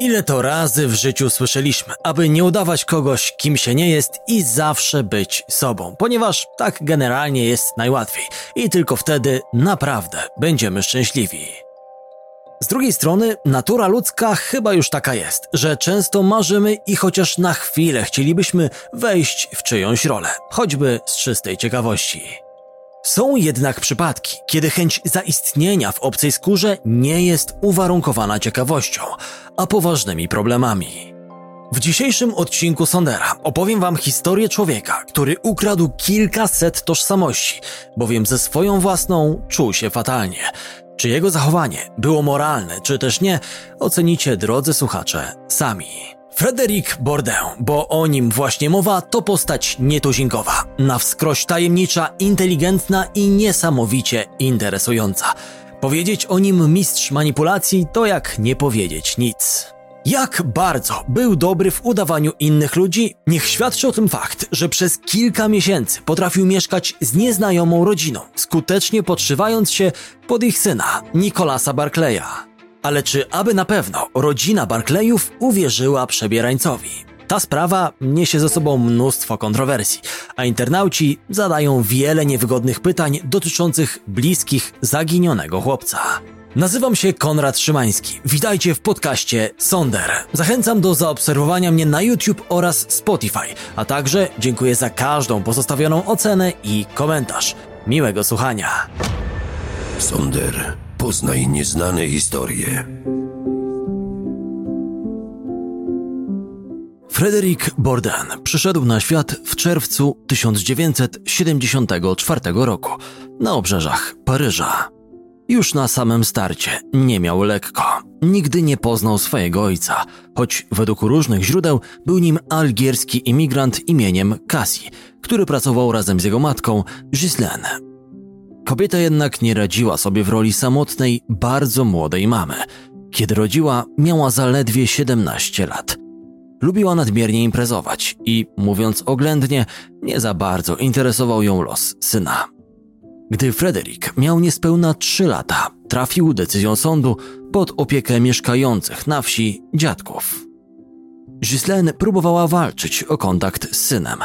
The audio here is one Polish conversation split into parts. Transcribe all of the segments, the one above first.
Ile to razy w życiu słyszeliśmy, aby nie udawać kogoś, kim się nie jest i zawsze być sobą, ponieważ tak generalnie jest najłatwiej i tylko wtedy naprawdę będziemy szczęśliwi. Z drugiej strony, natura ludzka chyba już taka jest, że często marzymy i chociaż na chwilę chcielibyśmy wejść w czyjąś rolę, choćby z czystej ciekawości. Są jednak przypadki, kiedy chęć zaistnienia w obcej skórze nie jest uwarunkowana ciekawością, a poważnymi problemami. W dzisiejszym odcinku Sondera opowiem Wam historię człowieka, który ukradł kilkaset tożsamości, bowiem ze swoją własną czuł się fatalnie. Czy jego zachowanie było moralne, czy też nie, ocenicie, drodzy słuchacze, sami. Frederic Bourdin, bo o nim właśnie mowa, to postać nietuzinkowa, na wskroś tajemnicza, inteligentna i niesamowicie interesująca. Powiedzieć o nim mistrz manipulacji to jak nie powiedzieć nic. Jak bardzo był dobry w udawaniu innych ludzi, niech świadczy o tym fakt, że przez kilka miesięcy potrafił mieszkać z nieznajomą rodziną, skutecznie podszywając się pod ich syna, Nicolasa Barclaya. Ale czy aby na pewno rodzina Barclayów uwierzyła przebierańcowi? Ta sprawa niesie ze sobą mnóstwo kontrowersji, a internauci zadają wiele niewygodnych pytań dotyczących bliskich zaginionego chłopca. Nazywam się Konrad Szymański. Witajcie w podcaście Sonder. Zachęcam do zaobserwowania mnie na YouTube oraz Spotify, a także dziękuję za każdą pozostawioną ocenę i komentarz. Miłego słuchania. Sonder. Poznaj nieznane historie. Frederic Bourdin przyszedł na świat w czerwcu 1974 roku na obrzeżach Paryża. Już na samym starcie nie miał lekko. Nigdy nie poznał swojego ojca, choć według różnych źródeł był nim algierski imigrant imieniem Cassie, który pracował razem z jego matką Ghislaine Kobieta jednak nie radziła sobie w roli samotnej, bardzo młodej mamy. Kiedy rodziła, miała zaledwie 17 lat. Lubiła nadmiernie imprezować i, mówiąc oględnie, nie za bardzo interesował ją los syna. Gdy Frederick miał niespełna 3 lata, trafił decyzją sądu pod opiekę mieszkających na wsi dziadków. Ghislaine próbowała walczyć o kontakt z synem,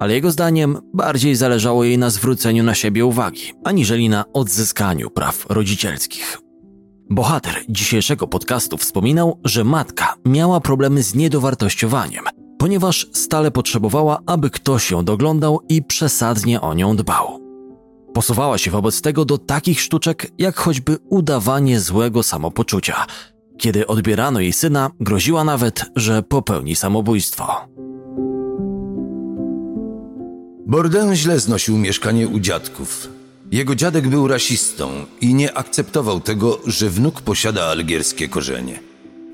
ale jego zdaniem bardziej zależało jej na zwróceniu na siebie uwagi, aniżeli na odzyskaniu praw rodzicielskich. Bohater dzisiejszego podcastu wspominał, że matka miała problemy z niedowartościowaniem, ponieważ stale potrzebowała, aby ktoś ją doglądał i przesadnie o nią dbał. Posuwała się wobec tego do takich sztuczek, jak choćby udawanie złego samopoczucia. Kiedy odbierano jej syna, groziła nawet, że popełni samobójstwo. Bourdain źle znosił mieszkanie u dziadków. Jego dziadek był rasistą i nie akceptował tego, że wnuk posiada algierskie korzenie.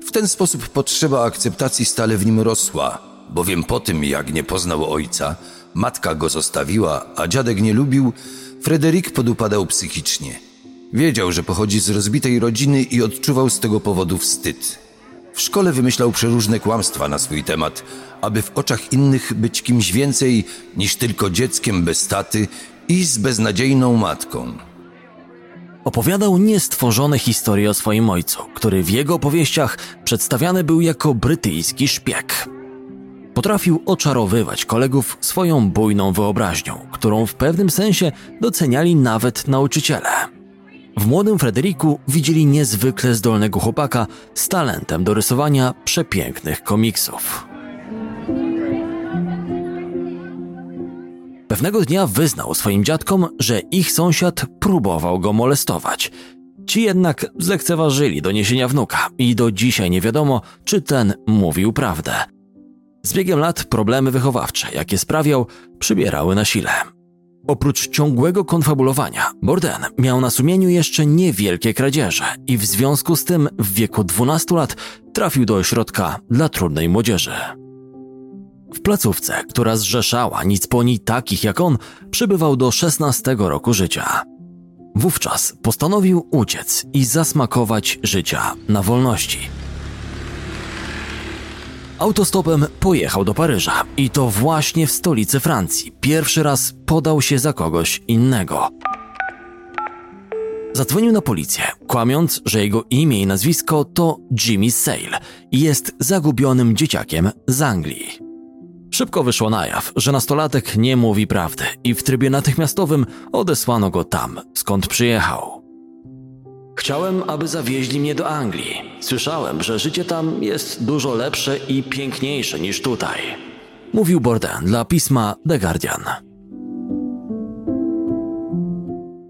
W ten sposób potrzeba akceptacji stale w nim rosła, bowiem po tym, jak nie poznał ojca, matka go zostawiła, a dziadek nie lubił, Fryderyk podupadał psychicznie. Wiedział, że pochodzi z rozbitej rodziny i odczuwał z tego powodu wstyd. W szkole wymyślał przeróżne kłamstwa na swój temat, aby w oczach innych być kimś więcej niż tylko dzieckiem bez taty i z beznadziejną matką. Opowiadał niestworzone historie o swoim ojcu, który w jego opowieściach przedstawiany był jako brytyjski szpieg. Potrafił oczarowywać kolegów swoją bujną wyobraźnią, którą w pewnym sensie doceniali nawet nauczyciele. W młodym Frederiku widzieli niezwykle zdolnego chłopaka z talentem do rysowania przepięknych komiksów. Pewnego dnia wyznał swoim dziadkom, że ich sąsiad próbował go molestować. Ci jednak zlekceważyli doniesienia wnuka i do dzisiaj nie wiadomo, czy ten mówił prawdę. Z biegiem lat problemy wychowawcze, jakie sprawiał, przybierały na sile. Oprócz ciągłego konfabulowania, Borden miał na sumieniu jeszcze niewielkie kradzieże i w związku z tym w wieku 12 lat trafił do ośrodka dla trudnej młodzieży. W placówce, która zrzeszała nic po niej takich jak on, przebywał do 16 roku życia. Wówczas postanowił uciec i zasmakować życia na wolności. Autostopem pojechał do Paryża i to właśnie w stolicy Francji pierwszy raz podał się za kogoś innego. Zadzwonił na policję, kłamiąc, że jego imię i nazwisko to Jimmy Sale i jest zagubionym dzieciakiem z Anglii. Szybko wyszło na jaw, że nastolatek nie mówi prawdy i w trybie natychmiastowym odesłano go tam, skąd przyjechał. Chciałem, aby zawieźli mnie do Anglii. Słyszałem, że życie tam jest dużo lepsze i piękniejsze niż tutaj. Mówił Bourdain dla pisma The Guardian.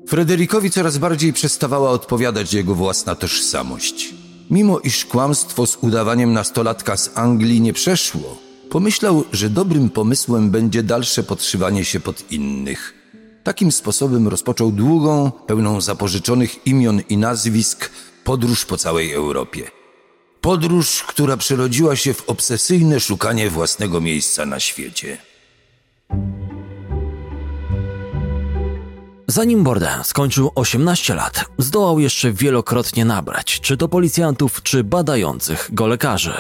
Frederikowi coraz bardziej przestawała odpowiadać jego własna tożsamość. Mimo iż kłamstwo z udawaniem nastolatka z Anglii nie przeszło, pomyślał, że dobrym pomysłem będzie dalsze podszywanie się pod innych. Takim sposobem rozpoczął długą, pełną zapożyczonych imion i nazwisk podróż po całej Europie. Podróż, która przerodziła się w obsesyjne szukanie własnego miejsca na świecie. Zanim Bourdain skończył 18 lat, zdołał jeszcze wielokrotnie nabrać, czy to policjantów, czy badających go lekarzy.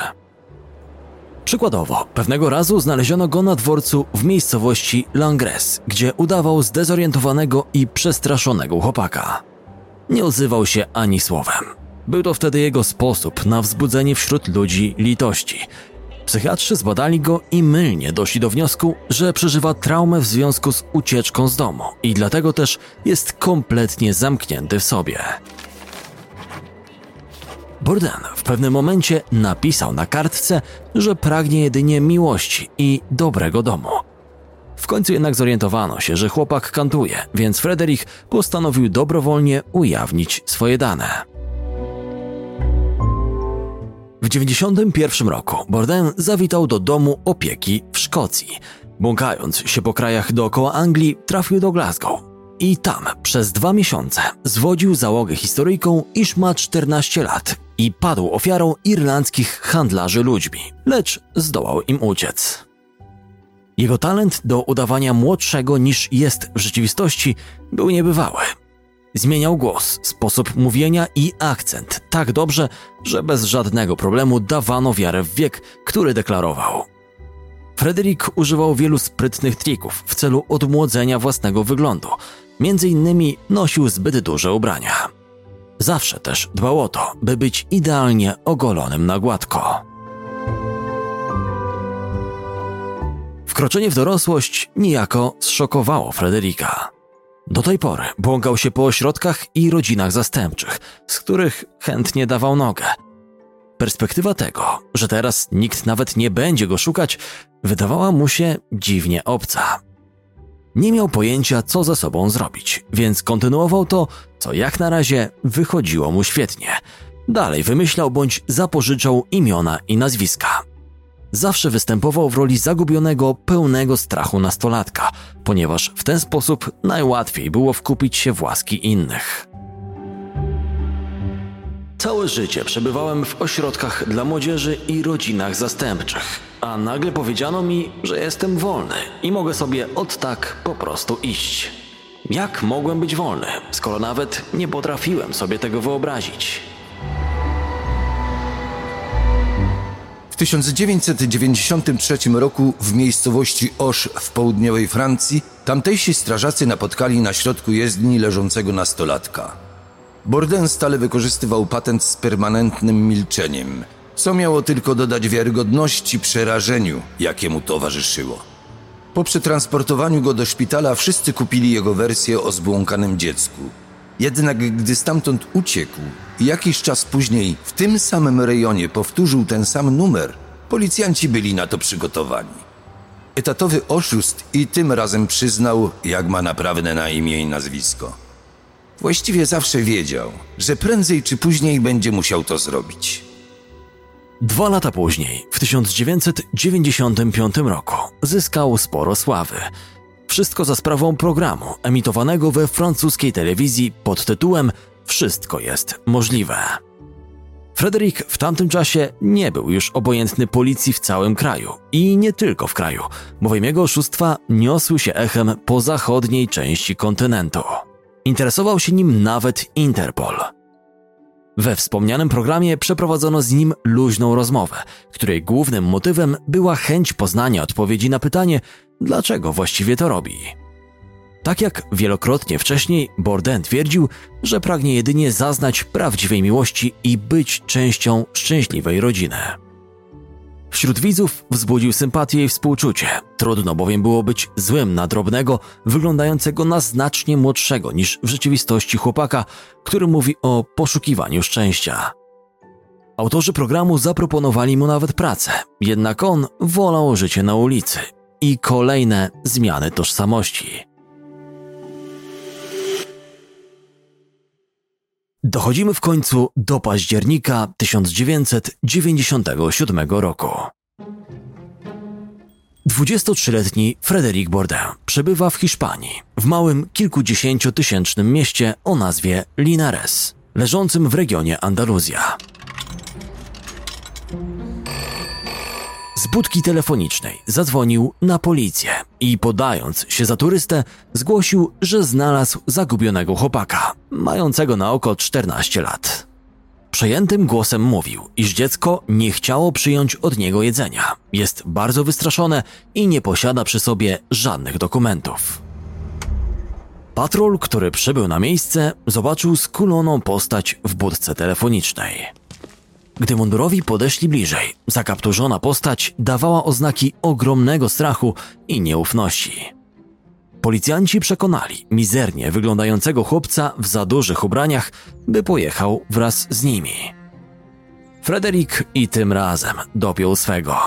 Przykładowo, pewnego razu znaleziono go na dworcu w miejscowości Langres, gdzie udawał zdezorientowanego i przestraszonego chłopaka. Nie odzywał się ani słowem. Był to wtedy jego sposób na wzbudzenie wśród ludzi litości. Psychiatrzy zbadali go i mylnie doszli do wniosku, że przeżywa traumę w związku z ucieczką z domu i dlatego też jest kompletnie zamknięty w sobie. Bourdain w pewnym momencie napisał na kartce, że pragnie jedynie miłości i dobrego domu. W końcu jednak zorientowano się, że chłopak kantuje, więc Frederick postanowił dobrowolnie ujawnić swoje dane. W 1991 roku Bourdain zawitał do domu opieki w Szkocji. Błąkając się po krajach dookoła Anglii, trafił do Glasgow. I tam przez dwa miesiące zwodził załogę historyjką, iż ma 14 lat i padł ofiarą irlandzkich handlarzy ludźmi, lecz zdołał im uciec. Jego talent do udawania młodszego niż jest w rzeczywistości był niebywały. Zmieniał głos, sposób mówienia i akcent tak dobrze, że bez żadnego problemu dawano wiarę w wiek, który deklarował. Frederick używał wielu sprytnych trików w celu odmłodzenia własnego wyglądu. Między innymi nosił zbyt duże ubrania. Zawsze też dbał o to, by być idealnie ogolonym na gładko. Wkroczenie w dorosłość niejako zszokowało Frederika. Do tej pory błąkał się po ośrodkach i rodzinach zastępczych, z których chętnie dawał nogę. Perspektywa tego, że teraz nikt nawet nie będzie go szukać, wydawała mu się dziwnie obca. Nie miał pojęcia, co ze sobą zrobić, więc kontynuował to, co jak na razie wychodziło mu świetnie. Dalej wymyślał bądź zapożyczał imiona i nazwiska. Zawsze występował w roli zagubionego, pełnego strachu nastolatka, ponieważ w ten sposób najłatwiej było wkupić się w łaski innych. Całe życie przebywałem w ośrodkach dla młodzieży i rodzinach zastępczych, a nagle powiedziano mi, że jestem wolny i mogę sobie od tak po prostu iść. Jak mogłem być wolny, skoro nawet nie potrafiłem sobie tego wyobrazić? W 1993 roku w miejscowości Osz w południowej Francji tamtejsi strażacy napotkali na środku jezdni leżącego nastolatka. Bourdain stale wykorzystywał patent z permanentnym milczeniem, co miało tylko dodać wiarygodności przerażeniu, jakiemu towarzyszyło. Po przetransportowaniu go do szpitala wszyscy kupili jego wersję o zbłąkanym dziecku. Jednak gdy stamtąd uciekł jakiś czas później w tym samym rejonie powtórzył ten sam numer, policjanci byli na to przygotowani. Etatowy oszust i tym razem przyznał, jak ma naprawdę na imię i nazwisko. Właściwie zawsze wiedział, że prędzej czy później będzie musiał to zrobić. Dwa lata później, w 1995 roku, zyskał sporo sławy. Wszystko za sprawą programu emitowanego we francuskiej telewizji pod tytułem Wszystko jest możliwe. Frederick w tamtym czasie nie był już obojętny policji w całym kraju i nie tylko w kraju, bowiem jego oszustwa niosły się echem po zachodniej części kontynentu. Interesował się nim nawet Interpol. We wspomnianym programie przeprowadzono z nim luźną rozmowę, której głównym motywem była chęć poznania odpowiedzi na pytanie, dlaczego właściwie to robi. Tak jak wielokrotnie wcześniej, Borden twierdził, że pragnie jedynie zaznać prawdziwej miłości i być częścią szczęśliwej rodziny. Wśród widzów wzbudził sympatię i współczucie. Trudno bowiem było być złym na drobnego, wyglądającego na znacznie młodszego niż w rzeczywistości chłopaka, który mówi o poszukiwaniu szczęścia. Autorzy programu zaproponowali mu nawet pracę, jednak on wolał życie na ulicy i kolejne zmiany tożsamości. Dochodzimy w końcu do października 1997 roku. 23-letni Frederic Bourdin przebywa w Hiszpanii, w małym kilkudziesięciotysięcznym mieście o nazwie Linares, leżącym w regionie Andaluzja. Z budki telefonicznej zadzwonił na policję i podając się za turystę, zgłosił, że znalazł zagubionego chłopaka, mającego na oko 14 lat. Przejętym głosem mówił, iż dziecko nie chciało przyjąć od niego jedzenia, jest bardzo wystraszone i nie posiada przy sobie żadnych dokumentów. Patrol, który przybył na miejsce, zobaczył skuloną postać w budce telefonicznej. Gdy mundurowi podeszli bliżej, zakapturzona postać dawała oznaki ogromnego strachu i nieufności. Policjanci przekonali mizernie wyglądającego chłopca w za dużych ubraniach, by pojechał wraz z nimi. Frederik i tym razem dopiął swego.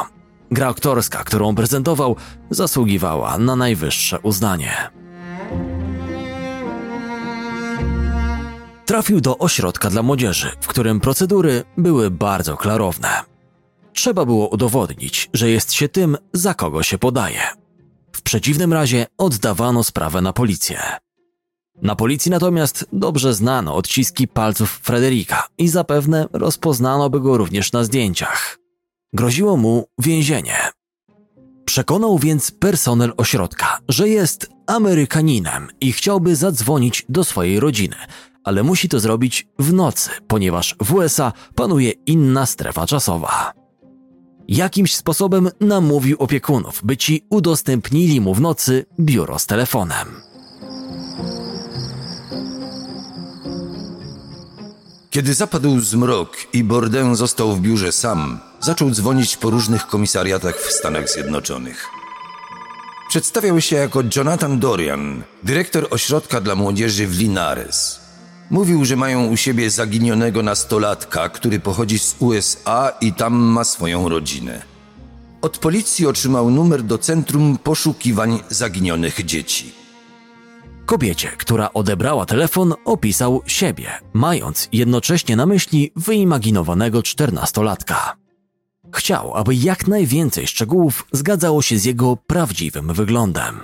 Gra aktorska, którą prezentował, zasługiwała na najwyższe uznanie. Trafił do ośrodka dla młodzieży, w którym procedury były bardzo klarowne. Trzeba było udowodnić, że jest się tym, za kogo się podaje. W przeciwnym razie oddawano sprawę na policję. Na policji natomiast dobrze znano odciski palców Frederika i zapewne rozpoznano by go również na zdjęciach. Groziło mu więzienie. Przekonał więc personel ośrodka, że jest Amerykaninem i chciałby zadzwonić do swojej rodziny, ale musi to zrobić w nocy, ponieważ w USA panuje inna strefa czasowa. Jakimś sposobem namówił opiekunów, by ci udostępnili mu w nocy biuro z telefonem. Kiedy zapadł zmrok i Bourdain został w biurze sam, zaczął dzwonić po różnych komisariatach w Stanach Zjednoczonych. Przedstawiał się jako Jonathan Dorian, dyrektor ośrodka dla młodzieży w Linares. Mówił, że mają u siebie zaginionego nastolatka, który pochodzi z USA i tam ma swoją rodzinę. Od policji otrzymał numer do Centrum Poszukiwań Zaginionych Dzieci. Kobiecie, która odebrała telefon, opisał siebie, mając jednocześnie na myśli wyimaginowanego czternastolatka. Chciał, aby jak najwięcej szczegółów zgadzało się z jego prawdziwym wyglądem.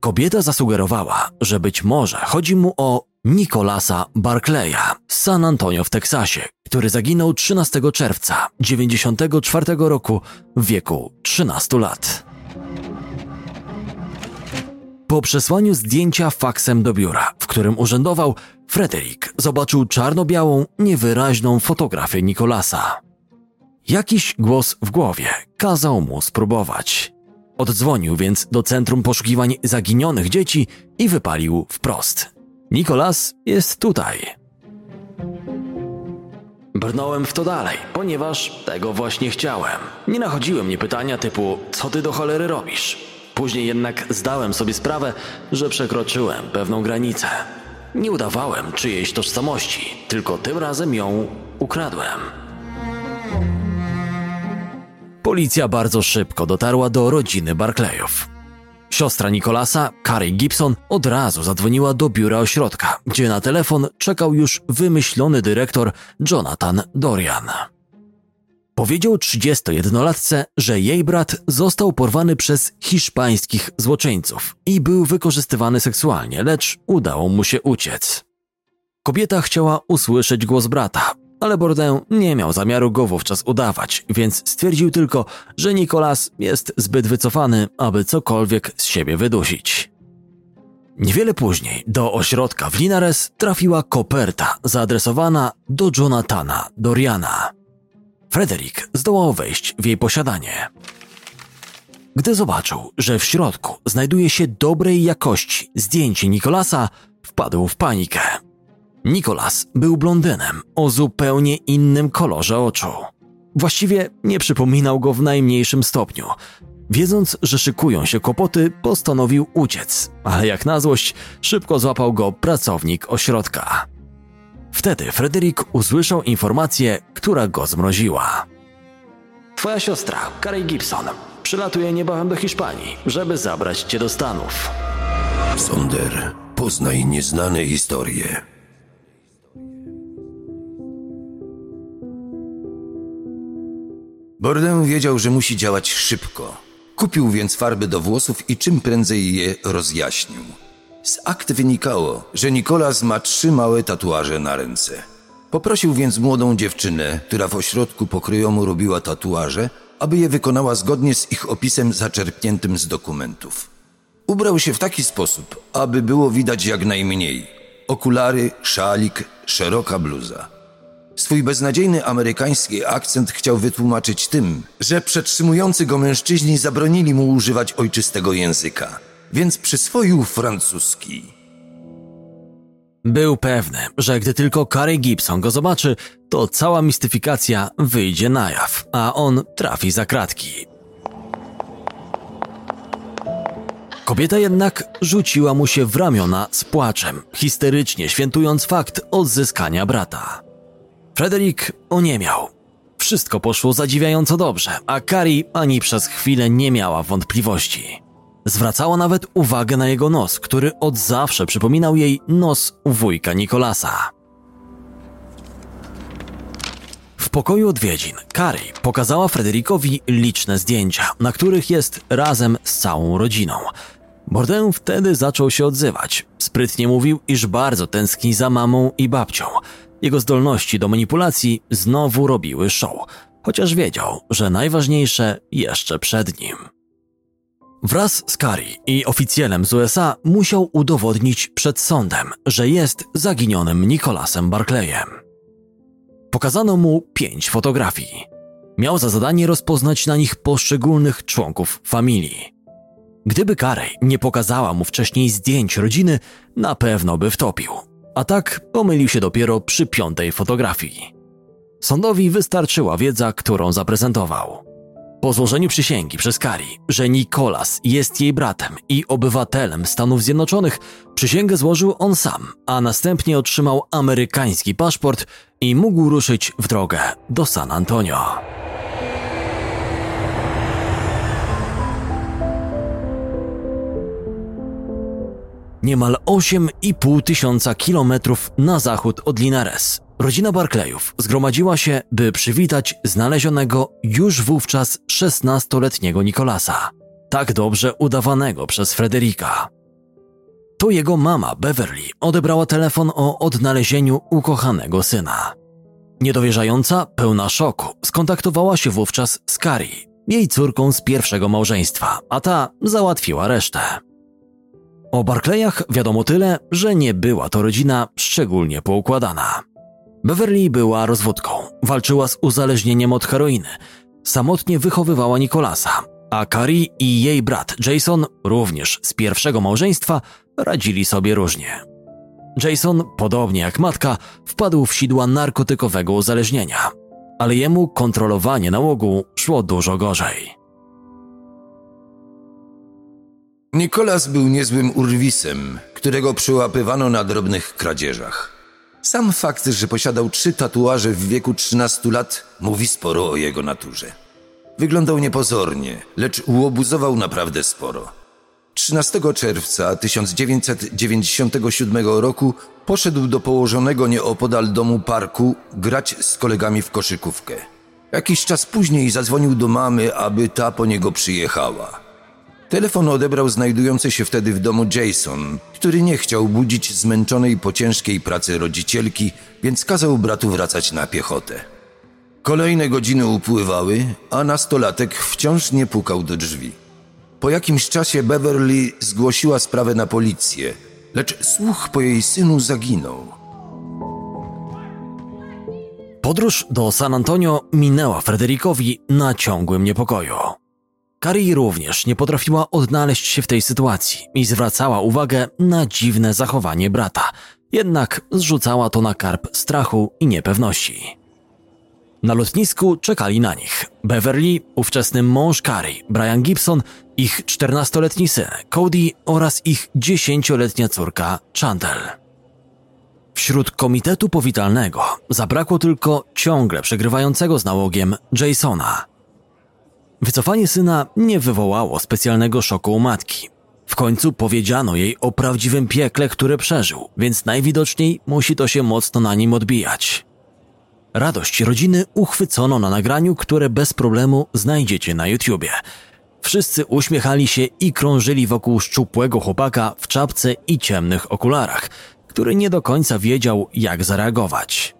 Kobieta zasugerowała, że być może chodzi mu o Nicolasa Barclaya z San Antonio w Teksasie, który zaginął 13 czerwca 1994 roku w wieku 13 lat. Po przesłaniu zdjęcia faksem do biura, w którym urzędował, Frederick zobaczył czarno-białą, niewyraźną fotografię Nicolasa. Jakiś głos w głowie kazał mu spróbować. Oddzwonił więc do Centrum Poszukiwań Zaginionych Dzieci i wypalił wprost. Nikolas jest tutaj. Brnąłem w to dalej, ponieważ tego właśnie chciałem. Nie nachodziły mnie pytania typu, co ty do cholery robisz? Później jednak zdałem sobie sprawę, że przekroczyłem pewną granicę. Nie udawałem czyjejś tożsamości, tylko tym razem ją ukradłem. Policja bardzo szybko dotarła do rodziny Barclayów. Siostra Nicolasa, Carrie Gibson, od razu zadzwoniła do biura ośrodka, gdzie na telefon czekał już wymyślony dyrektor Jonathan Dorian. Powiedział 31-latce, że jej brat został porwany przez hiszpańskich złoczyńców i był wykorzystywany seksualnie, lecz udało mu się uciec. Kobieta chciała usłyszeć głos brata, ale Bourdain nie miał zamiaru go wówczas udawać, więc stwierdził tylko, że Nicolas jest zbyt wycofany, aby cokolwiek z siebie wydusić. Niewiele później do ośrodka w Linares trafiła koperta zaadresowana do Jonathana Doriana. Frederick zdołał wejść w jej posiadanie. Gdy zobaczył, że w środku znajduje się dobrej jakości zdjęcie Nikolasa, wpadł w panikę. Nikolas był blondynem o zupełnie innym kolorze oczu. Właściwie nie przypominał go w najmniejszym stopniu. Wiedząc, że szykują się kłopoty, postanowił uciec, ale jak na złość szybko złapał go pracownik ośrodka. Wtedy Frederick usłyszał informację, która go zmroziła. Twoja siostra, Carey Gibson, przylatuje niebawem do Hiszpanii, żeby zabrać cię do Stanów. Sonder, poznaj nieznane historie. Bourdain wiedział, że musi działać szybko. Kupił więc farby do włosów i czym prędzej je rozjaśnił. Z akt wynikało, że Nikolas ma trzy małe tatuaże na ręce. Poprosił więc młodą dziewczynę, która w ośrodku pokryjomu robiła tatuaże, aby je wykonała zgodnie z ich opisem zaczerpniętym z dokumentów. Ubrał się w taki sposób, aby było widać jak najmniej. Okulary, szalik, szeroka bluza. Swój beznadziejny amerykański akcent chciał wytłumaczyć tym, że przetrzymujący go mężczyźni zabronili mu używać ojczystego języka, więc przyswoił francuski. Był pewny, że gdy tylko Carey Gibson go zobaczy, to cała mistyfikacja wyjdzie na jaw, a on trafi za kratki. Kobieta jednak rzuciła mu się w ramiona z płaczem, histerycznie świętując fakt odzyskania brata. Frederick oniemiał. Wszystko poszło zadziwiająco dobrze, a Kari ani przez chwilę nie miała wątpliwości. Zwracała nawet uwagę na jego nos, który od zawsze przypominał jej nos wujka Nikolasa. W pokoju odwiedzin Kari pokazała Frederikowi liczne zdjęcia, na których jest razem z całą rodziną. Bourdain wtedy zaczął się odzywać. Sprytnie mówił, iż bardzo tęskni za mamą i babcią. Jego zdolności do manipulacji znowu robiły show, chociaż wiedział, że najważniejsze jeszcze przed nim. Wraz z Kari i oficjelem z USA musiał udowodnić przed sądem, że jest zaginionym Nicholasem Barclayem. Pokazano mu pięć fotografii. Miał za zadanie rozpoznać na nich poszczególnych członków familii. Gdyby Carey nie pokazała mu wcześniej zdjęć rodziny, na pewno by wtopił. A tak pomylił się dopiero przy piątej fotografii. Sądowi wystarczyła wiedza, którą zaprezentował. Po złożeniu przysięgi przez Kari, że Nicholas jest jej bratem i obywatelem Stanów Zjednoczonych, przysięgę złożył on sam, a następnie otrzymał amerykański paszport i mógł ruszyć w drogę do San Antonio. Niemal 8,5 tysiąca kilometrów na zachód od Linares, rodzina Barclayów zgromadziła się, by przywitać znalezionego już wówczas 16-letniego Nikolasa, tak dobrze udawanego przez Frederika. To jego mama Beverly odebrała telefon o odnalezieniu ukochanego syna. Niedowierzająca, pełna szoku, skontaktowała się wówczas z Kari, jej córką z pierwszego małżeństwa, a ta załatwiła resztę. O Barclayach wiadomo tyle, że nie była to rodzina szczególnie poukładana. Beverly była rozwódką, walczyła z uzależnieniem od heroiny, samotnie wychowywała Nikolasa, a Carrie i jej brat Jason, również z pierwszego małżeństwa, radzili sobie różnie. Jason, podobnie jak matka, wpadł w sidła narkotykowego uzależnienia, ale jemu kontrolowanie nałogu szło dużo gorzej. Nikolas był niezłym urwisem, którego przyłapywano na drobnych kradzieżach. Sam fakt, że posiadał trzy tatuaże w wieku 13 lat, mówi sporo o jego naturze. Wyglądał niepozornie, lecz uobuzował naprawdę sporo. 13 czerwca 1997 roku poszedł do położonego nieopodal domu parku grać z kolegami w koszykówkę. Jakiś czas później zadzwonił do mamy, aby ta po niego przyjechała. Telefon odebrał znajdujący się wtedy w domu Jason, który nie chciał budzić zmęczonej po ciężkiej pracy rodzicielki, więc kazał bratu wracać na piechotę. Kolejne godziny upływały, a nastolatek wciąż nie pukał do drzwi. Po jakimś czasie Beverly zgłosiła sprawę na policję, lecz słuch po jej synu zaginął. Podróż do San Antonio minęła Frederikowi na ciągłym niepokoju. Carrie również nie potrafiła odnaleźć się w tej sytuacji i zwracała uwagę na dziwne zachowanie brata, jednak zrzucała to na karp strachu i niepewności. Na lotnisku czekali na nich Beverly, ówczesny mąż Carrie, Brian Gibson, ich 14-letni syn Cody oraz ich 10-letnia córka Chantel. Wśród komitetu powitalnego zabrakło tylko ciągle przegrywającego z nałogiem Jasona. Wycofanie syna nie wywołało specjalnego szoku u matki. W końcu powiedziano jej o prawdziwym piekle, które przeżył, więc najwidoczniej musi to się mocno na nim odbijać. Radość rodziny uchwycono na nagraniu, które bez problemu znajdziecie na YouTubie. Wszyscy uśmiechali się i krążyli wokół szczupłego chłopaka w czapce i ciemnych okularach, który nie do końca wiedział, jak zareagować.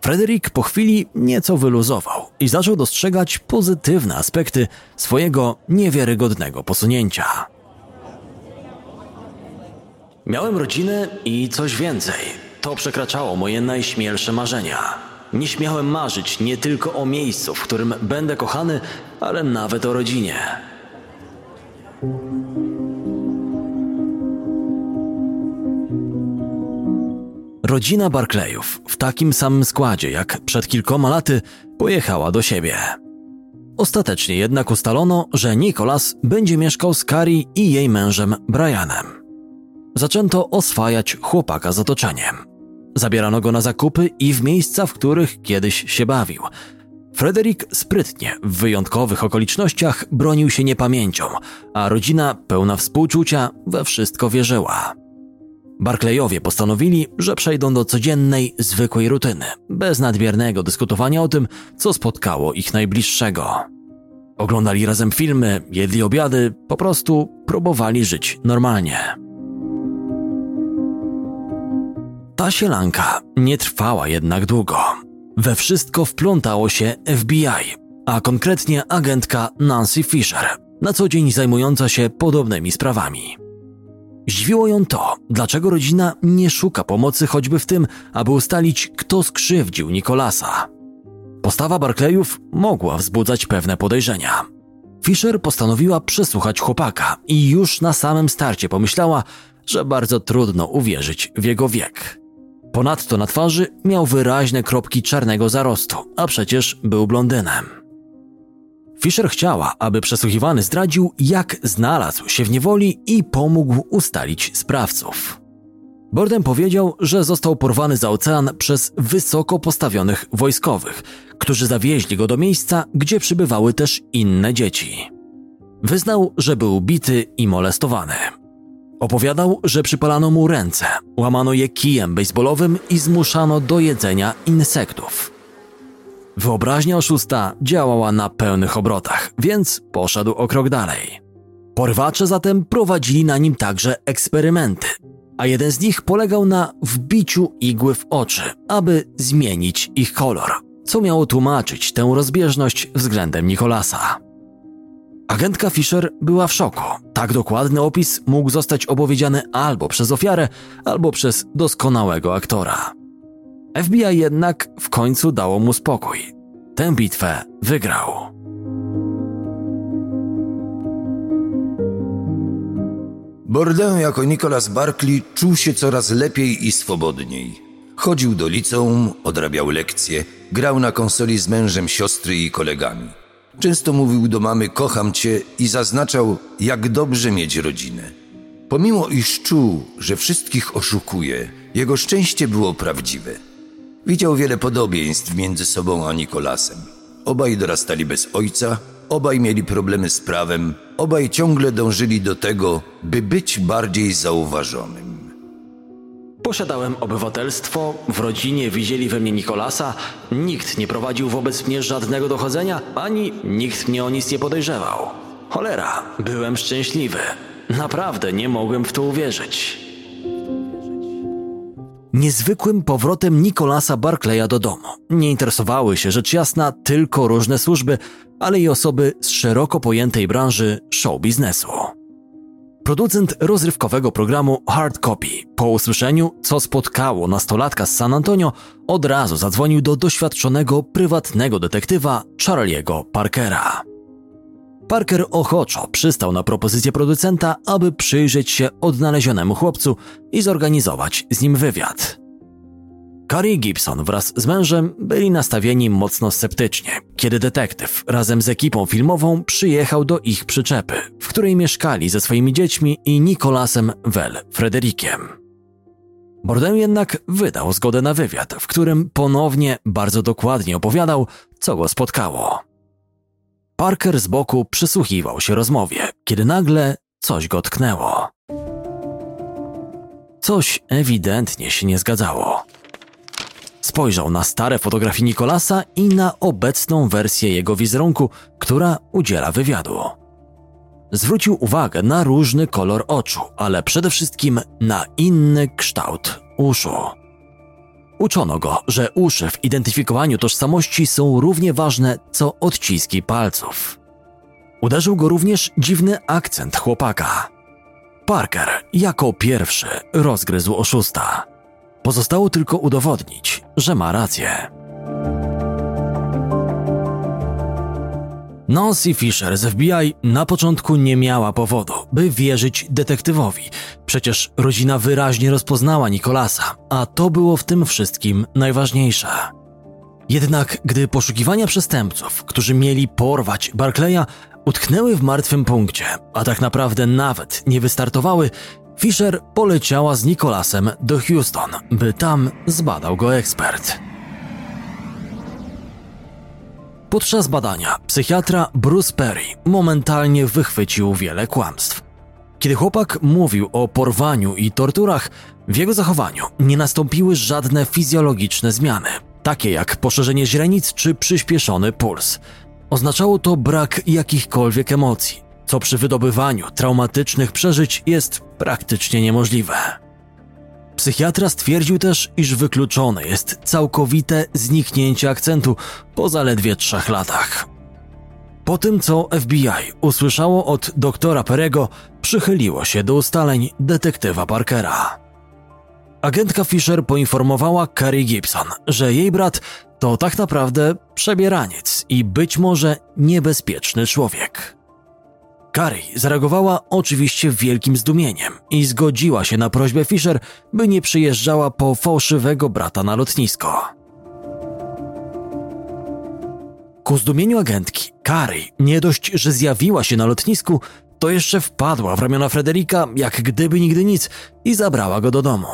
Frederick po chwili nieco wyluzował i zaczął dostrzegać pozytywne aspekty swojego niewiarygodnego posunięcia. Miałem rodzinę i coś więcej. To przekraczało moje najśmielsze marzenia. Nie śmiałem marzyć nie tylko o miejscu, w którym będę kochany, ale nawet o rodzinie. Rodzina Barclayów w takim samym składzie jak przed kilkoma laty pojechała do siebie. Ostatecznie jednak ustalono, że Nicholas będzie mieszkał z Carrie i jej mężem Brianem. Zaczęto oswajać chłopaka z otoczeniem. Zabierano go na zakupy i w miejsca, w których kiedyś się bawił. Frederick sprytnie, w wyjątkowych okolicznościach bronił się niepamięcią, a rodzina, pełna współczucia, we wszystko wierzyła. Barclayowie postanowili, że przejdą do codziennej, zwykłej rutyny, bez nadmiernego dyskutowania o tym, co spotkało ich najbliższego. Oglądali razem filmy, jedli obiady, po prostu próbowali żyć normalnie. Ta sielanka nie trwała jednak długo. We wszystko wplątało się FBI, a konkretnie agentka Nancy Fisher, na co dzień zajmująca się podobnymi sprawami. Zdziwiło ją to, dlaczego rodzina nie szuka pomocy choćby w tym, aby ustalić, kto skrzywdził Nikolasa. Postawa Barclayów mogła wzbudzać pewne podejrzenia. Fisher postanowiła przesłuchać chłopaka i już na samym starcie pomyślała, że bardzo trudno uwierzyć w jego wiek. Ponadto na twarzy miał wyraźne kropki czarnego zarostu, a przecież był blondynem. Fisher chciała, aby przesłuchiwany zdradził, jak znalazł się w niewoli i pomógł ustalić sprawców. Borden powiedział, że został porwany za ocean przez wysoko postawionych wojskowych, którzy zawieźli go do miejsca, gdzie przybywały też inne dzieci. Wyznał, że był bity i molestowany. Opowiadał, że przypalano mu ręce, łamano je kijem baseballowym i zmuszano do jedzenia insektów. Wyobraźnia oszusta działała na pełnych obrotach, więc poszedł o krok dalej. Porwacze zatem prowadzili na nim także eksperymenty, a jeden z nich polegał na wbiciu igły w oczy, aby zmienić ich kolor, co miało tłumaczyć tę rozbieżność względem Nikolasa. Agentka Fisher była w szoku. Tak dokładny opis mógł zostać opowiedziany albo przez ofiarę, albo przez doskonałego aktora. FBI jednak w końcu dało mu spokój. Tę bitwę wygrał. Bourdain jako Nicholas Barkley czuł się coraz lepiej i swobodniej. Chodził do liceum, odrabiał lekcje, grał na konsoli z mężem siostry i kolegami. Często mówił do mamy kocham cię i zaznaczał, jak dobrze mieć rodzinę. Pomimo iż czuł, że wszystkich oszukuje, jego szczęście było prawdziwe. Widział wiele podobieństw między sobą a Nikolasem. Obaj dorastali bez ojca, obaj mieli problemy z prawem, obaj ciągle dążyli do tego, by być bardziej zauważonym. Posiadałem obywatelstwo, w rodzinie widzieli we mnie Nikolasa, nikt nie prowadził wobec mnie żadnego dochodzenia, ani nikt mnie o nic nie podejrzewał. Cholera, byłem szczęśliwy. Naprawdę nie mogłem w to uwierzyć. Niezwykłym powrotem Nikolasa Barclaya do domu nie interesowały się rzecz jasna tylko różne służby, ale i osoby z szeroko pojętej branży show biznesu. Producent rozrywkowego programu Hard Copy, po usłyszeniu, co spotkało nastolatka z San Antonio, od razu zadzwonił do doświadczonego prywatnego detektywa Charlie'ego Parkera. Parker ochoczo przystał na propozycję producenta, aby przyjrzeć się odnalezionemu chłopcu i zorganizować z nim wywiad. Carrie Gibson wraz z mężem byli nastawieni mocno sceptycznie, kiedy detektyw razem z ekipą filmową przyjechał do ich przyczepy, w której mieszkali ze swoimi dziećmi i Nicolasem Well Frederikiem. Bourdain jednak wydał zgodę na wywiad, w którym ponownie bardzo dokładnie opowiadał, co go spotkało. Parker z boku przysłuchiwał się rozmowie, kiedy nagle coś go tknęło. Coś ewidentnie się nie zgadzało. Spojrzał na stare fotografie Nikolasa i na obecną wersję jego wizerunku, która udziela wywiadu. Zwrócił uwagę na różny kolor oczu, ale przede wszystkim na inny kształt uszu. Uczono go, że uszy w identyfikowaniu tożsamości są równie ważne co odciski palców. Uderzył go również dziwny akcent chłopaka. Parker jako pierwszy rozgryzł oszusta. Pozostało tylko udowodnić, że ma rację. Nancy Fisher z FBI na początku nie miała powodu, by wierzyć detektywowi. Przecież rodzina wyraźnie rozpoznała Nikolasa, a to było w tym wszystkim najważniejsze. Jednak gdy poszukiwania przestępców, którzy mieli porwać Barclaya, utknęły w martwym punkcie, a tak naprawdę nawet nie wystartowały, Fisher poleciała z Nicolasem do Houston, by tam zbadał go ekspert. Podczas badania psychiatra Bruce Perry momentalnie wychwycił wiele kłamstw. Kiedy chłopak mówił o porwaniu i torturach, w jego zachowaniu nie nastąpiły żadne fizjologiczne zmiany, takie jak poszerzenie źrenic czy przyspieszony puls. Oznaczało to brak jakichkolwiek emocji, co przy wydobywaniu traumatycznych przeżyć jest praktycznie niemożliwe. Psychiatra stwierdził też, iż wykluczone jest całkowite zniknięcie akcentu po zaledwie trzech latach. Po tym, co FBI usłyszało od doktora Perego, przychyliło się do ustaleń detektywa Parkera. Agentka Fisher poinformowała Carrie Gibson, że jej brat to tak naprawdę przebieraniec i być może niebezpieczny człowiek. Carrie zareagowała oczywiście wielkim zdumieniem i zgodziła się na prośbę Fisher, by nie przyjeżdżała po fałszywego brata na lotnisko. Ku zdumieniu agentki, Carrie nie dość, że zjawiła się na lotnisku, to jeszcze wpadła w ramiona Frederika, jak gdyby nigdy nic, i zabrała go do domu.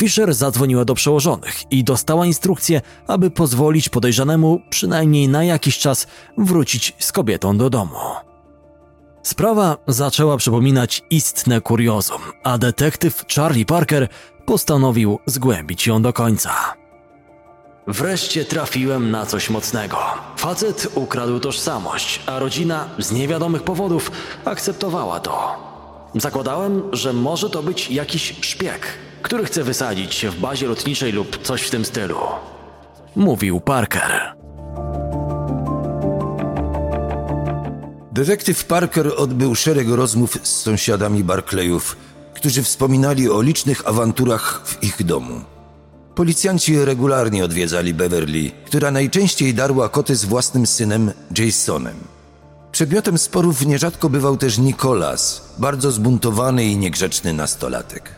Fisher zadzwoniła do przełożonych i dostała instrukcję, aby pozwolić podejrzanemu przynajmniej na jakiś czas wrócić z kobietą do domu. Sprawa zaczęła przypominać istne kuriozum, a detektyw Charlie Parker postanowił zgłębić ją do końca. Wreszcie trafiłem na coś mocnego. Facet ukradł tożsamość, a rodzina z niewiadomych powodów akceptowała to. Zakładałem, że może to być jakiś szpieg, który chce wysadzić się w bazie lotniczej lub coś w tym stylu. Mówił Parker. Detektyw Parker odbył szereg rozmów z sąsiadami Barclayów, którzy wspominali o licznych awanturach w ich domu. Policjanci regularnie odwiedzali Beverly, która najczęściej darła koty z własnym synem Jasonem. Przedmiotem sporów nierzadko bywał też Nicholas, bardzo zbuntowany i niegrzeczny nastolatek.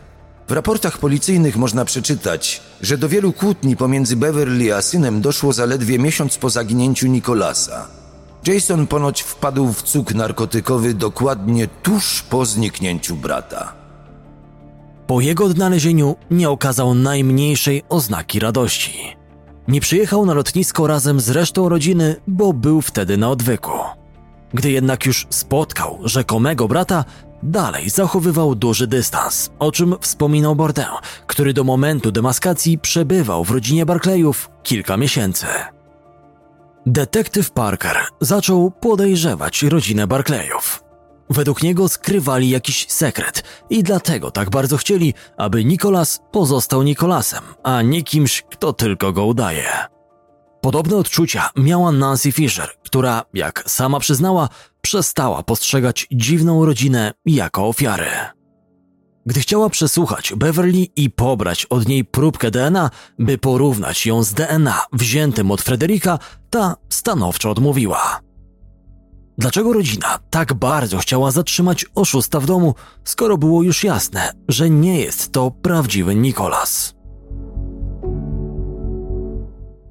W raportach policyjnych można przeczytać, że do wielu kłótni pomiędzy Beverly a synem doszło zaledwie miesiąc po zaginięciu Nicholasa. Jason ponoć wpadł w cuk narkotykowy dokładnie tuż po zniknięciu brata. Po jego odnalezieniu nie okazał najmniejszej oznaki radości. Nie przyjechał na lotnisko razem z resztą rodziny, bo był wtedy na odwyku. Gdy jednak już spotkał rzekomego brata, dalej zachowywał duży dystans, o czym wspominał Bourdain, który do momentu demaskacji przebywał w rodzinie Barclayów kilka miesięcy. Detektyw Parker zaczął podejrzewać rodzinę Barclayów. Według niego skrywali jakiś sekret i dlatego tak bardzo chcieli, aby Nicholas pozostał Nicholasem, a nie kimś, kto tylko go udaje. Podobne odczucia miała Nancy Fisher, która, jak sama przyznała, przestała postrzegać dziwną rodzinę jako ofiary. Gdy chciała przesłuchać Beverly i pobrać od niej próbkę DNA, by porównać ją z DNA wziętym od Frederika, ta stanowczo odmówiła. Dlaczego rodzina tak bardzo chciała zatrzymać oszusta w domu, skoro było już jasne, że nie jest to prawdziwy Nikolas?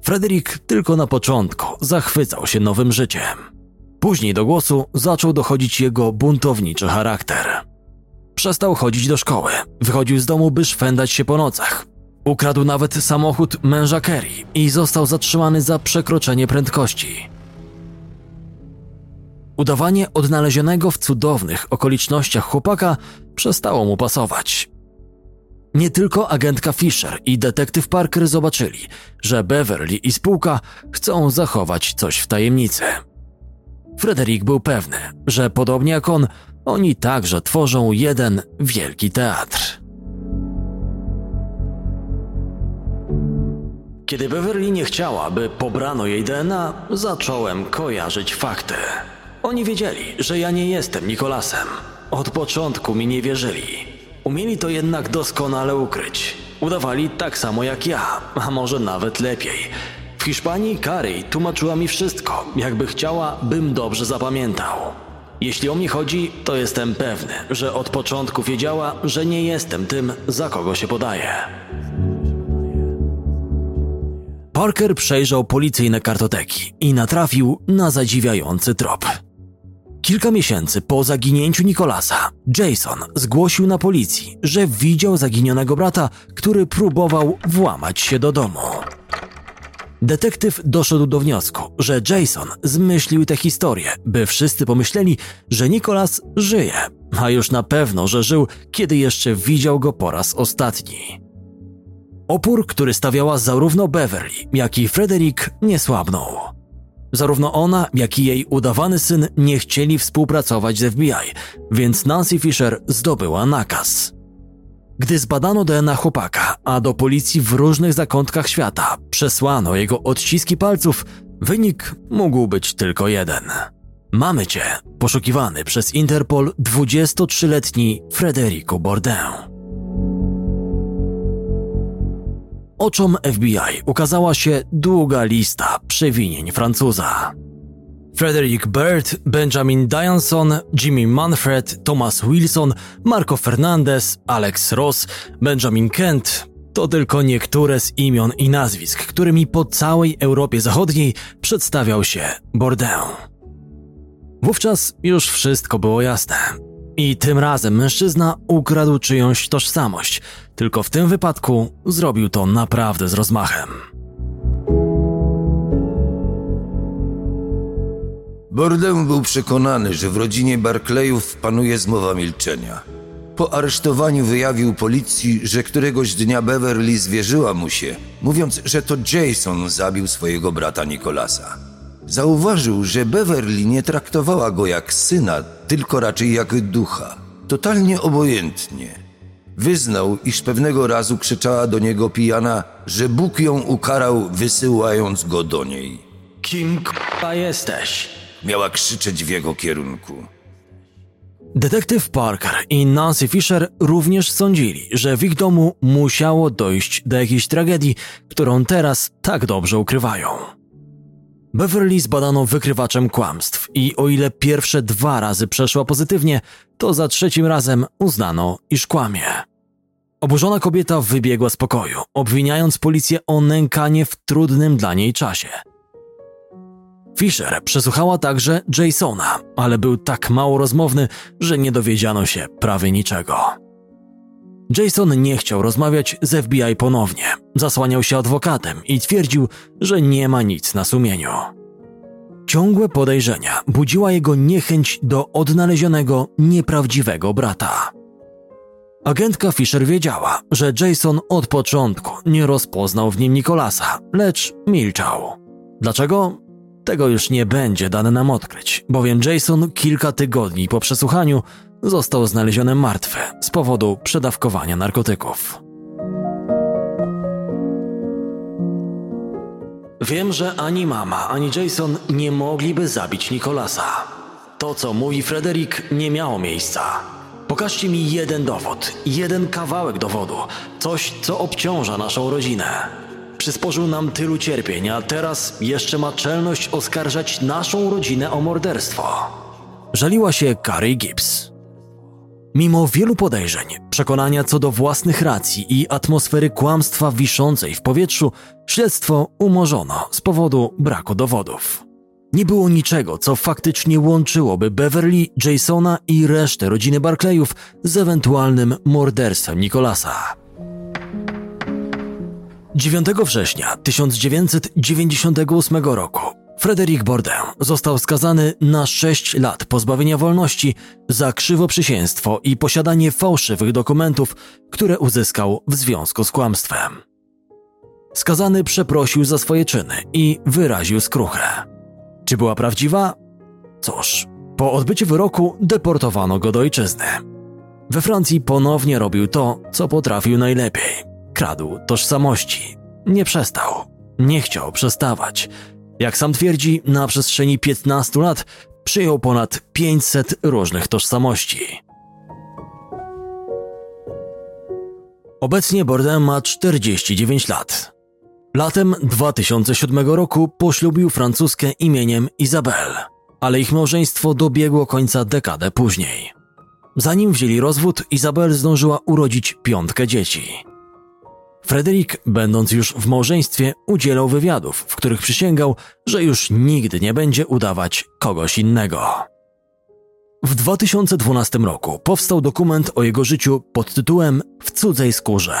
Frederick tylko na początku zachwycał się nowym życiem. Później do głosu zaczął dochodzić jego buntowniczy charakter. Przestał chodzić do szkoły, wychodził z domu, by szwendać się po nocach. Ukradł nawet samochód męża Kerry i został zatrzymany za przekroczenie prędkości. Udawanie odnalezionego w cudownych okolicznościach chłopaka przestało mu pasować. Nie tylko agentka Fisher i detektyw Parker zobaczyli, że Beverly i spółka chcą zachować coś w tajemnicy. Frederick był pewny, że podobnie jak on, oni także tworzą jeden wielki teatr. Kiedy Beverly nie chciała, by pobrano jej DNA, zacząłem kojarzyć fakty. Oni wiedzieli, że ja nie jestem Nikolasem. Od początku mi nie wierzyli. Umieli to jednak doskonale ukryć. Udawali tak samo jak ja, a może nawet lepiej. W Hiszpanii Carey tłumaczyła mi wszystko, jakby chciała, bym dobrze zapamiętał. Jeśli o mnie chodzi, to jestem pewny, że od początku wiedziała, że nie jestem tym, za kogo się podaje. Parker przejrzał policyjne kartoteki i natrafił na zadziwiający trop. Kilka miesięcy po zaginięciu Nikolasa, Jason zgłosił na policji, że widział zaginionego brata, który próbował włamać się do domu. Detektyw doszedł do wniosku, że Jason zmyślił tę historię, by wszyscy pomyśleli, że Nikolas żyje, a już na pewno, że żył, kiedy jeszcze widział go po raz ostatni. Opór, który stawiała zarówno Beverly, jak i Frederick, nie słabnął. Zarówno ona, jak i jej udawany syn nie chcieli współpracować z FBI, więc Nancy Fisher zdobyła nakaz. Gdy zbadano DNA chłopaka, a do policji w różnych zakątkach świata przesłano jego odciski palców, wynik mógł być tylko jeden. Mamy cię, poszukiwany przez Interpol 23-letni Frederico Bourdin. Oczom FBI ukazała się długa lista przewinień Francuza. Frederick Bird, Benjamin Dianson, Jimmy Manfred, Thomas Wilson, Marco Fernandez, Alex Ross, Benjamin Kent to tylko niektóre z imion i nazwisk, którymi po całej Europie Zachodniej przedstawiał się Bourdain. Wówczas już wszystko było jasne. I tym razem mężczyzna ukradł czyjąś tożsamość, tylko w tym wypadku zrobił to naprawdę z rozmachem. Bourdain był przekonany, że w rodzinie Barclayów panuje zmowa milczenia. Po aresztowaniu wyjawił policji, że któregoś dnia Beverly zwierzyła mu się, mówiąc, że to Jason zabił swojego brata Nikolasa. Zauważył, że Beverly nie traktowała go jak syna, tylko raczej jak ducha. Totalnie obojętnie. Wyznał, iż pewnego razu krzyczała do niego pijana, że Bóg ją ukarał, wysyłając go do niej. Kim k***a jesteś? Miała krzyczeć w jego kierunku. Detektyw Parker i Nancy Fisher również sądzili, że w ich domu musiało dojść do jakiejś tragedii, którą teraz tak dobrze ukrywają. Beverly zbadano wykrywaczem kłamstw i o ile pierwsze dwa razy przeszła pozytywnie, to za trzecim razem uznano, iż kłamie. Oburzona kobieta wybiegła z pokoju, obwiniając policję o nękanie w trudnym dla niej czasie. Fisher przesłuchała także Jasona, ale był tak mało rozmowny, że nie dowiedziano się prawie niczego. Jason nie chciał rozmawiać z FBI ponownie, zasłaniał się adwokatem i twierdził, że nie ma nic na sumieniu. Ciągłe podejrzenia budziła jego niechęć do odnalezionego, nieprawdziwego brata. Agentka Fisher wiedziała, że Jason od początku nie rozpoznał w nim Nikolasa, lecz milczał. Dlaczego? Tego już nie będzie dane nam odkryć, bowiem Jason kilka tygodni po przesłuchaniu został znaleziony martwy z powodu przedawkowania narkotyków. Wiem, że ani mama, ani Jason nie mogliby zabić Nikolasa. To, co mówi Frederick, nie miało miejsca. Pokażcie mi jeden dowód, jeden kawałek dowodu, coś, co obciąża naszą rodzinę. Przysporzył nam tylu cierpień, a teraz jeszcze ma czelność oskarżać naszą rodzinę o morderstwo. żaliła się Carrie Gibbs. Mimo wielu podejrzeń, przekonania co do własnych racji i atmosfery kłamstwa wiszącej w powietrzu, śledztwo umorzono z powodu braku dowodów. Nie było niczego, co faktycznie łączyłoby Beverly, Jasona i resztę rodziny Barclayów z ewentualnym morderstwem Nicolasa. 9 września 1998 roku Frederic Bourdin został skazany na 6 lat pozbawienia wolności za krzywoprzysięstwo i posiadanie fałszywych dokumentów, które uzyskał w związku z kłamstwem. Skazany przeprosił za swoje czyny i wyraził skruchę. Czy była prawdziwa? Cóż, po odbyciu wyroku deportowano go do ojczyzny. We Francji ponownie robił to, co potrafił najlepiej. Kradł tożsamości. Nie przestał. Nie chciał przestawać. Jak sam twierdzi, na przestrzeni 15 lat przyjął ponad 500 różnych tożsamości. Obecnie Bourdain ma 49 lat. Latem 2007 roku poślubił francuskę imieniem Isabelle, ale ich małżeństwo dobiegło końca dekadę później. Zanim wzięli rozwód, Isabelle zdążyła urodzić piątkę dzieci. Frederick, będąc już w małżeństwie, udzielał wywiadów, w których przysięgał, że już nigdy nie będzie udawać kogoś innego. W 2012 roku powstał dokument o jego życiu pod tytułem W cudzej skórze.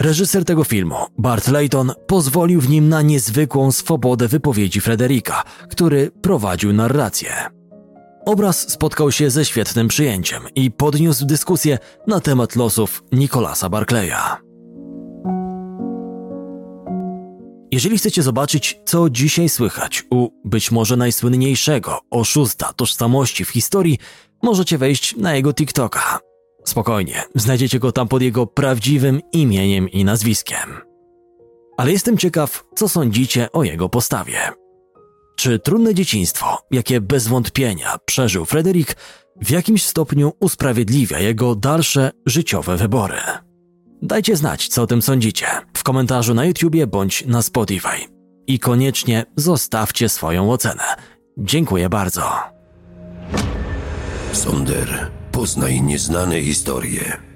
Reżyser tego filmu, Bart Layton, pozwolił w nim na niezwykłą swobodę wypowiedzi Frederika, który prowadził narrację. Obraz spotkał się ze świetnym przyjęciem i podniósł dyskusję na temat losów Nicolasa Barclaya. Jeżeli chcecie zobaczyć, co dzisiaj słychać u być może najsłynniejszego oszusta tożsamości w historii, możecie wejść na jego TikToka. Spokojnie, znajdziecie go tam pod jego prawdziwym imieniem i nazwiskiem. Ale jestem ciekaw, co sądzicie o jego postawie. Czy trudne dzieciństwo, jakie bez wątpienia przeżył Frederick, w jakimś stopniu usprawiedliwia jego dalsze życiowe wybory? Dajcie znać, co o tym sądzicie w komentarzu na YouTubie bądź na Spotify. I koniecznie zostawcie swoją ocenę. Dziękuję bardzo. Sonder, poznaj nieznane historie.